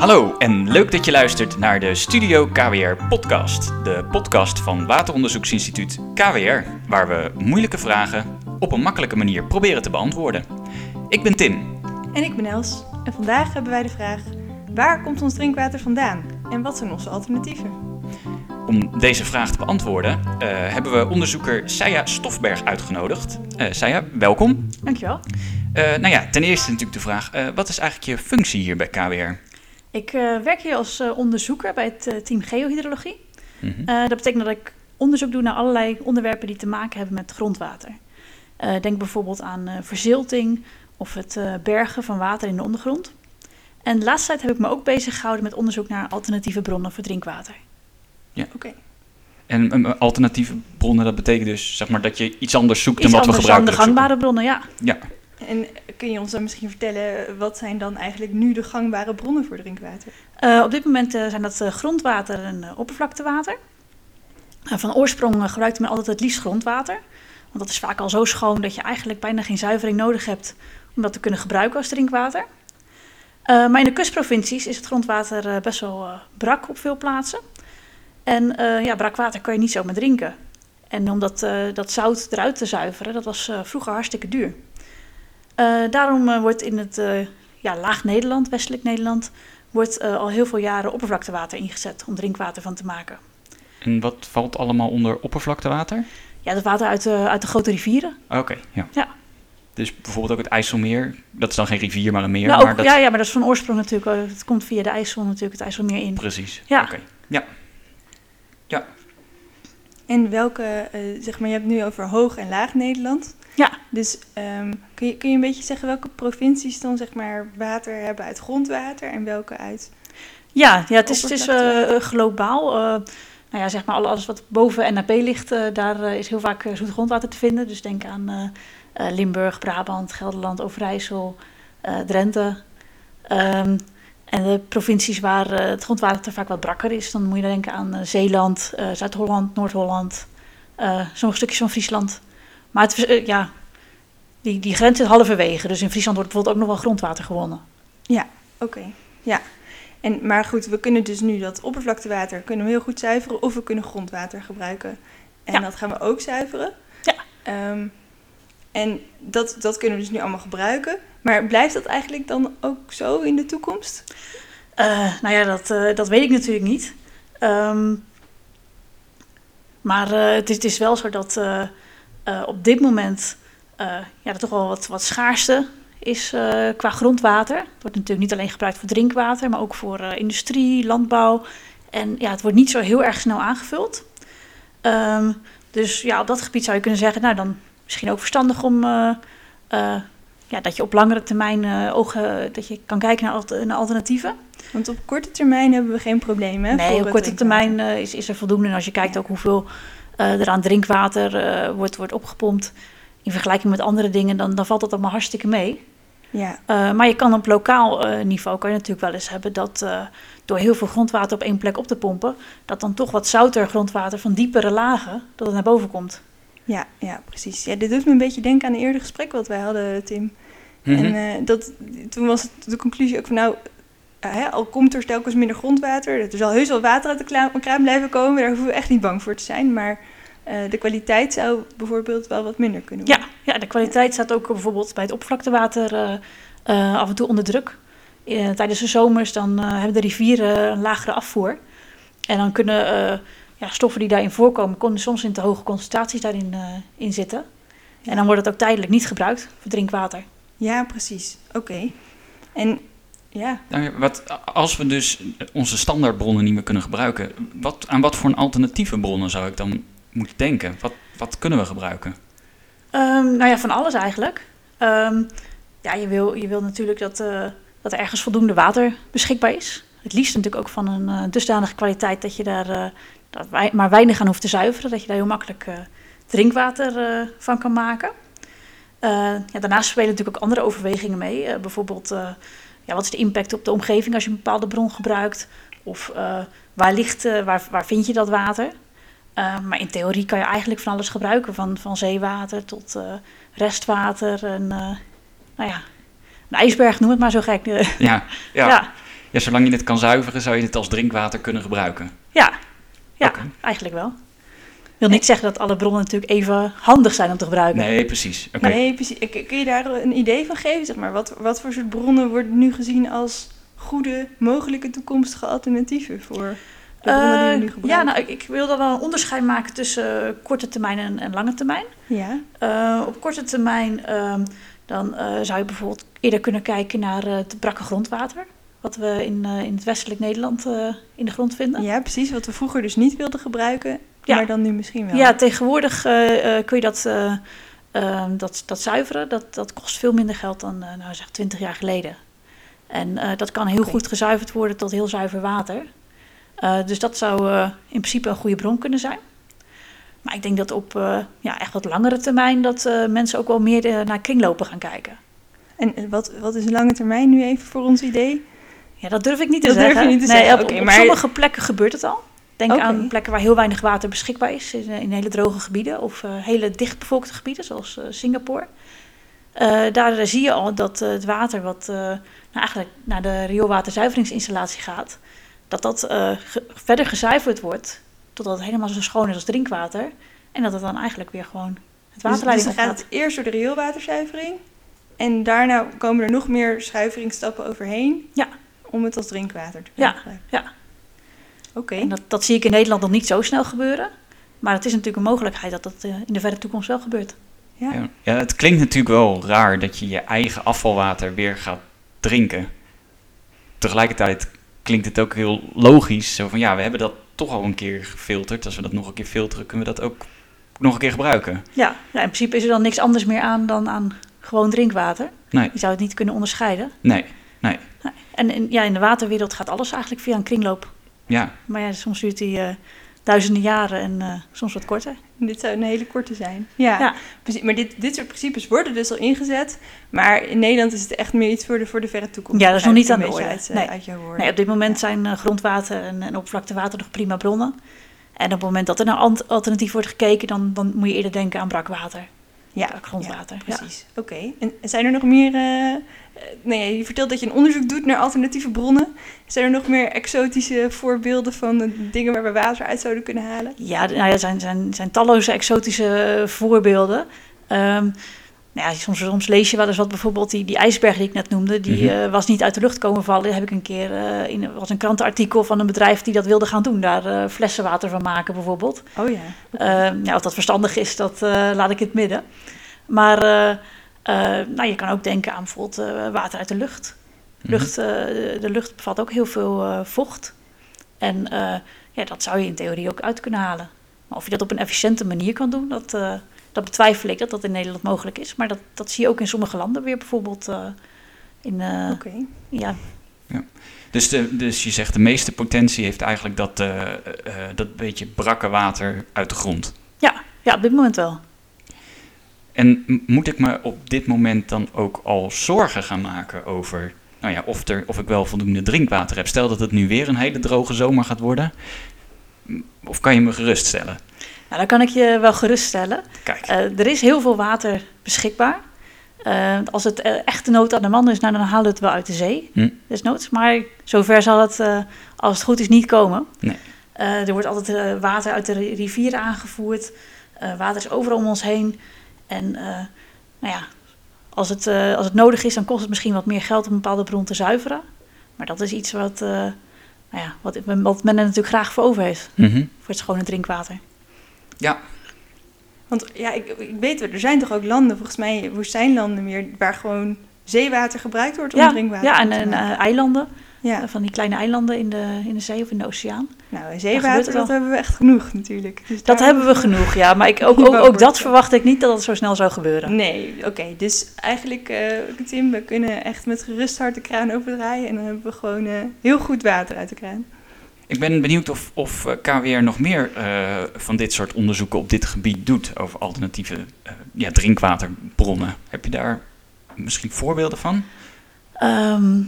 Hallo en leuk dat je luistert naar de Studio KWR podcast. De podcast van Wateronderzoeksinstituut KWR, waar we moeilijke vragen op een makkelijke manier proberen te beantwoorden. Ik ben Tim. En ik ben Els. En vandaag hebben wij de vraag: waar komt ons drinkwater vandaan en wat zijn onze alternatieven? Om deze vraag te beantwoorden eh, hebben we onderzoeker Saya Stofberg uitgenodigd. Uh, Saya, welkom. Dankjewel. Uh, nou ja, ten eerste natuurlijk de vraag: wat is eigenlijk je functie hier bij KWR? Ik werk hier als onderzoeker bij het team Geohydrologie. Mhm. dat betekent dat ik onderzoek doe naar allerlei onderwerpen die te maken hebben met grondwater. denk bijvoorbeeld aan verzilting of het bergen van water in de ondergrond. En de laatste tijd heb ik me ook bezig gehouden met onderzoek naar alternatieve bronnen voor drinkwater. Ja. Oké. En alternatieve bronnen, dat betekent dus zeg maar, dat je iets anders zoekt dan wat we gebruiken. dan de gangbare bronnen, ja. ja. En kun je ons dan misschien vertellen, wat zijn dan eigenlijk nu de gangbare bronnen voor drinkwater? Uh, op dit moment uh, zijn dat uh, grondwater en oppervlaktewater. van oorsprong gebruikte men altijd het liefst grondwater. Want dat is vaak al zo schoon dat je eigenlijk bijna geen zuivering nodig hebt om dat te kunnen gebruiken als drinkwater. maar in de kustprovincies is het grondwater best wel brak op veel plaatsen. En ja, brakwater kan je niet zomaar drinken. En om dat, dat zout eruit te zuiveren, dat was vroeger hartstikke duur. Daarom wordt in het ja, laag Nederland, westelijk Nederland, wordt al heel veel jaren oppervlaktewater ingezet om drinkwater van te maken. En wat valt allemaal onder oppervlaktewater? Ja, dat water uit de, uit de grote rivieren. Oké, ja. ja. Dus bijvoorbeeld ook het IJsselmeer, dat is dan geen rivier, maar een meer. Nou, maar dat... Ja, ja, maar dat is van oorsprong natuurlijk, het komt via de IJssel natuurlijk het IJsselmeer in. Precies, ja. oké. Ja, ja. En welke, uh, zeg maar, je hebt nu over Hoog- en Laag-Nederland. Ja. Dus um, kun, je, kun je een beetje zeggen welke provincies dan, zeg maar, water hebben uit grondwater en welke uit... Ja, ja het is, het is uh, globaal. Uh, nou ja, zeg maar, alles wat boven NAP ligt, daar is heel vaak zoet grondwater te vinden. Dus denk aan Limburg, Brabant, Gelderland, Overijssel, Drenthe. Um, en de provincies waar het grondwater vaak wat brakker is, dan moet je denken aan Zeeland, Zuid-Holland, Noord-Holland, sommige stukjes van Friesland. Maar het, ja, die, die grens is halverwege, dus in Friesland wordt bijvoorbeeld ook nog wel grondwater gewonnen. Ja, oké. Ja. En, maar goed, we kunnen dus nu dat oppervlaktewater kunnen we heel goed zuiveren of we kunnen grondwater gebruiken. En ja. dat gaan we ook zuiveren. Ja. Um, en dat, dat kunnen we dus nu allemaal gebruiken. Maar blijft dat eigenlijk dan ook zo in de toekomst? Uh, nou ja, dat, uh, dat weet ik natuurlijk niet. Um, maar uh, het, is, het, is, wel zo dat op dit moment ja, er toch wel wat, wat schaarste is qua grondwater. Het wordt natuurlijk niet alleen gebruikt voor drinkwater, maar ook voor industrie, landbouw. En ja, het wordt niet zo heel erg snel aangevuld. Um, dus ja, op dat gebied zou je kunnen zeggen, nou dan misschien ook verstandig om uh, uh, ja, dat je op langere termijn uh, ogen dat je kan kijken naar, naar, alternatieven. Want op korte termijn hebben we geen problemen. Nee, op korte termijn is, is er voldoende. En als je kijkt ook hoeveel er aan drinkwater wordt, wordt opgepompt in vergelijking met andere dingen, dan, dan valt dat allemaal hartstikke mee. Ja. maar je kan op lokaal niveau kan je natuurlijk wel eens hebben dat door heel veel grondwater op één plek op te pompen, dat dan toch wat zouter grondwater van diepere lagen dat het naar boven komt. Ja, ja, precies. Ja, dit doet me een beetje denken aan een eerder gesprek wat wij hadden, Tim. En uh, dat, toen was het de conclusie ook van, nou, hè, al komt er telkens minder grondwater, er zal heus wel water uit de kraan blijven komen, daar hoeven we echt niet bang voor te zijn. Maar uh, de kwaliteit zou bijvoorbeeld wel wat minder kunnen worden. Ja, ja de kwaliteit staat ook bijvoorbeeld bij het oppervlaktewater af en toe onder druk. tijdens de zomers dan hebben de rivieren een lagere afvoer. En dan kunnen ja, stoffen die daarin voorkomen, konden soms in te hoge concentraties daarin in zitten. En dan wordt het ook tijdelijk niet gebruikt voor drinkwater. Ja, precies. Oké. En ja. Wat, als we dus onze standaardbronnen niet meer kunnen gebruiken, wat, aan wat voor een alternatieve bronnen zou ik dan moeten denken? Wat, wat kunnen we gebruiken? Um, nou ja, van alles eigenlijk. Um, ja, je wil, je wil natuurlijk dat, uh, dat er ergens voldoende water beschikbaar is. Het liefst natuurlijk ook van een uh, dusdanige kwaliteit dat je daar uh, dat wij maar weinig aan hoeft te zuiveren. Dat je daar heel makkelijk drinkwater van kan maken. Ja, daarnaast spelen natuurlijk ook andere overwegingen mee. bijvoorbeeld, ja, wat is de impact op de omgeving als je een bepaalde bron gebruikt? Of waar, ligt, waar, waar vind je dat water? maar in theorie kan je eigenlijk van alles gebruiken. Van, van zeewater tot restwater en nou ja, een ijsberg, noem het maar zo gek. ja, ja. ja. Ja, zolang je het kan zuiveren, zou je het als drinkwater kunnen gebruiken. Ja, ja eigenlijk wel. Wil niet zeggen dat alle bronnen natuurlijk even handig zijn om te gebruiken. Nee, precies. Oké. Nee, precies. Kun je daar een idee van geven? Zeg maar, wat, wat voor soort bronnen worden nu gezien als goede, mogelijke toekomstige alternatieven voor de bronnen die we nu Eh, gebruiken? ja, nou, ik, ik wil dan wel een onderscheid maken tussen eh, korte termijn en, en lange termijn. ja. Eh, op korte termijn ehm, dan eh, zou je bijvoorbeeld eerder kunnen kijken naar eh, het brakke grondwater. Wat we in, eh, in het westelijk Nederland eh, in de grond vinden. ja, precies. Wat we vroeger dus niet wilden gebruiken, Ja. maar dan nu misschien wel. Ja, tegenwoordig eh, eh, kun je dat, eh, ehm, dat, dat zuiveren. Dat, dat kost veel minder geld dan nou, zeg 20 jaar geleden. En dat kan heel goed gezuiverd worden tot heel zuiver water. Dus dat zou in principe een goede bron kunnen zijn. Maar ik denk dat op ja, echt wat langere termijn dat mensen ook wel meer naar kringlopen gaan kijken. En wat, wat is lange termijn nu even voor ons idee? Ja, dat durf ik niet te durf zeggen. je niet te nee, zeggen, Op, op maar- sommige plekken gebeurt het al. Denk aan plekken waar heel weinig water beschikbaar is, in, in hele droge gebieden of eh, hele dichtbevolkte gebieden, zoals eh, Singapore. Eh, daar eh, zie je al dat eh, het water wat eh, nou, eigenlijk naar de rioolwaterzuiveringsinstallatie gaat, dat dat eh, ge- verder gezuiverd wordt totdat het helemaal zo schoon is als drinkwater. En dat het dan eigenlijk weer gewoon het Dus, dus waterleiding dan gaat opgaat. het eerst door de rioolwaterzuivering. En daarna komen er nog meer zuiveringsstappen overheen. Ja. Om het als drinkwater te Ja, kunnen gebruiken. ja. Oké. En dat, dat zie ik in Nederland nog niet zo snel gebeuren. Maar het is natuurlijk een mogelijkheid dat dat eh, in de verre toekomst wel gebeurt. Ja. Ja. ja, het klinkt natuurlijk wel raar dat je je eigen afvalwater weer gaat drinken. Tegelijkertijd klinkt het ook heel logisch. Zo van ja, we hebben dat toch al een keer gefilterd. Als we dat nog een keer filteren, kunnen we dat ook nog een keer gebruiken. Ja, ja, in principe is er dan niks anders meer aan dan aan gewoon drinkwater. Nee, Je zou het niet kunnen onderscheiden. nee, En in, ja, in de waterwereld gaat alles eigenlijk via een kringloop. Ja. Maar ja, soms duurt die eh, duizenden jaren en eh, soms wat korter. Dit zou een hele korte zijn. Ja, Ja. Maar dit, dit soort principes worden dus al ingezet. Maar in Nederland is het echt meer iets voor de, voor de verre toekomst. Ja, dat is nog niet aan de orde. Uit, eh, Nee. uit. Nee, op dit moment zijn grondwater en, en oppervlaktewater nog prima bronnen. En op het moment dat er naar ant- alternatief wordt gekeken, dan, dan moet je eerder denken aan brakwater. Ja, grondwater. ja, Ja. precies. Oké. En zijn er nog meer... eh, eh, nee, je vertelt dat je een onderzoek doet naar alternatieve bronnen. Zijn er nog meer exotische voorbeelden van dingen waar we water uit zouden kunnen halen? Ja, nou ja, er zijn, zijn, zijn talloze exotische voorbeelden. Ehm, nou ja, soms, soms lees je wel eens wat, bijvoorbeeld die, die ijsberg die ik net noemde, die Mhm. eh, was niet uit de lucht komen vallen. Heb ik een keer, eh in was een krantenartikel van een bedrijf die dat wilde gaan doen, daar eh, flessenwater van maken bijvoorbeeld. Oh ja. Ja, of dat verstandig is, dat laat ik in het midden. Maar nou, je kan ook denken aan bijvoorbeeld water uit de lucht. Mhm. lucht de, de lucht bevat ook heel veel vocht. En ja, dat zou je in theorie ook uit kunnen halen. Maar of je dat op een efficiënte manier kan doen, dat, dat betwijfel ik dat dat in Nederland mogelijk is. Maar dat, dat zie je ook in sommige landen weer bijvoorbeeld. eh, in, eh, Oké. ja, Dus, de, dus je zegt de meeste potentie heeft eigenlijk dat, eh, dat beetje brakke water uit de grond. ja, ja, op dit moment wel. En moet ik me op dit moment dan ook al zorgen gaan maken over nou ja, of, er, of ik wel voldoende drinkwater heb? Stel dat het nu weer een hele droge zomer gaat worden. Of kan je me geruststellen? Nou, dan kan ik je wel geruststellen. Kijk, Eh, er is heel veel water beschikbaar. Eh, als het eh, echt de nood aan de man is, nou, dan halen we het wel uit de zee. Hm. Desnoods. Maar zover zal het, als het goed is, niet komen. Nee. Er wordt altijd water uit de ri- rivieren aangevoerd. Water is overal om ons heen. En nou ja, als het, als het nodig is, dan kost het misschien wat meer geld om een bepaalde bron te zuiveren. Maar dat is iets wat, nou ja, wat, wat men er natuurlijk graag voor over heeft. mhm. Voor het schone drinkwater. Ja, Want ja, ik, ik weet wel, er zijn toch ook landen, volgens mij woestijnlanden meer, waar gewoon zeewater gebruikt wordt om Ja, drinkwater ja, en, te en eh, eilanden. ja. Eh, van die kleine eilanden in de, in de zee of in de oceaan. Nou, zeewater, dat hebben we echt genoeg natuurlijk. Dus Dat hebben we genoeg, ja. Maar ik, ook, ook, ook dat verwacht ik niet dat het zo snel zou gebeuren. Nee, oké. dus eigenlijk, eh Tim, we kunnen echt met gerust hart de kraan overdraaien. En dan hebben we gewoon heel goed water uit de kraan. Ik ben benieuwd of, of eh, KWR nog meer eh, van dit soort onderzoeken op dit gebied doet over alternatieve eh, ja, drinkwaterbronnen. Heb je daar misschien voorbeelden van? Ehm,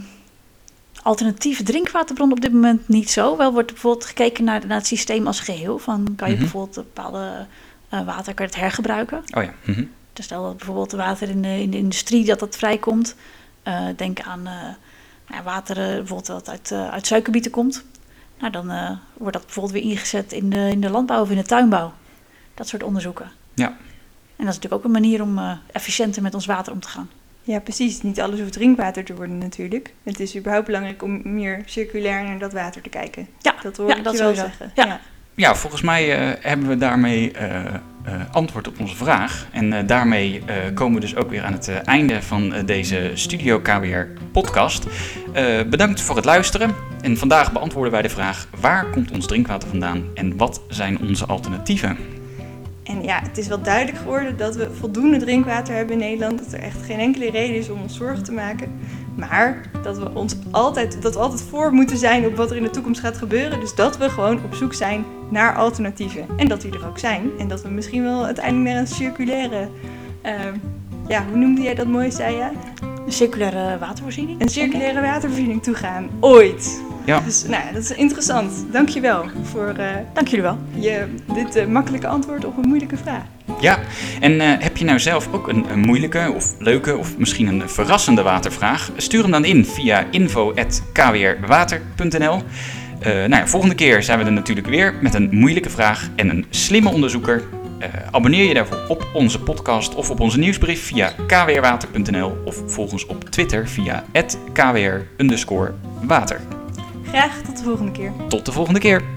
alternatieve drinkwaterbron op dit moment niet zo. Wel wordt bijvoorbeeld gekeken naar, naar het systeem als geheel. Van kan je Mhm. bijvoorbeeld bepaalde eh, water kan het hergebruiken. Oh ja. mhm. Dus stel dat bijvoorbeeld water in de, in de industrie dat dat vrijkomt. Denk aan water uh, bijvoorbeeld dat uit, uit suikerbieten komt. Nou, dan wordt dat bijvoorbeeld weer ingezet in de, in de landbouw of in de tuinbouw. Dat soort onderzoeken. Ja. En dat is natuurlijk ook een manier om efficiënter met ons water om te gaan. Ja, precies. Niet alles hoeft drinkwater te worden natuurlijk. Het is überhaupt belangrijk om meer circulair naar dat water te kijken. Ja, dat hoor ik dat je wel zeggen. Ja. ja. volgens mij uh, hebben we daarmee uh, antwoord op onze vraag. En daarmee komen we dus ook weer aan het einde van deze Studio KWR podcast. bedankt voor het luisteren. En vandaag beantwoorden wij de vraag: waar komt ons drinkwater vandaan en wat zijn onze alternatieven? En ja, het is wel duidelijk geworden dat we voldoende drinkwater hebben in Nederland. Dat er echt geen enkele reden is om ons zorgen te maken. Maar dat we ons altijd, dat we altijd voor moeten zijn op wat er in de toekomst gaat gebeuren. Dus dat we gewoon op zoek zijn naar alternatieven. En dat die er ook zijn. En dat we misschien wel uiteindelijk naar een circulaire. Uh, ja, hoe noemde jij dat mooi, zei je? Een circulaire watervoorziening? Een circulaire watervoorziening toegaan. Ooit. Ja. Dus nou, dat is interessant. Dankjewel voor uh, Dank jullie wel. Je, dit uh, makkelijke antwoord op een moeilijke vraag. Ja, en uh, heb je nou zelf ook een, een, moeilijke of leuke of misschien een verrassende watervraag? Stuur hem dan in via info.kwrwater.nl. nou ja, volgende keer zijn we er natuurlijk weer met een moeilijke vraag en een slimme onderzoeker. abonneer je daarvoor op onze podcast of op onze nieuwsbrief via kwrwater.nl of volg ons op Twitter via kwr_water. Graag tot de volgende keer. Tot de volgende keer.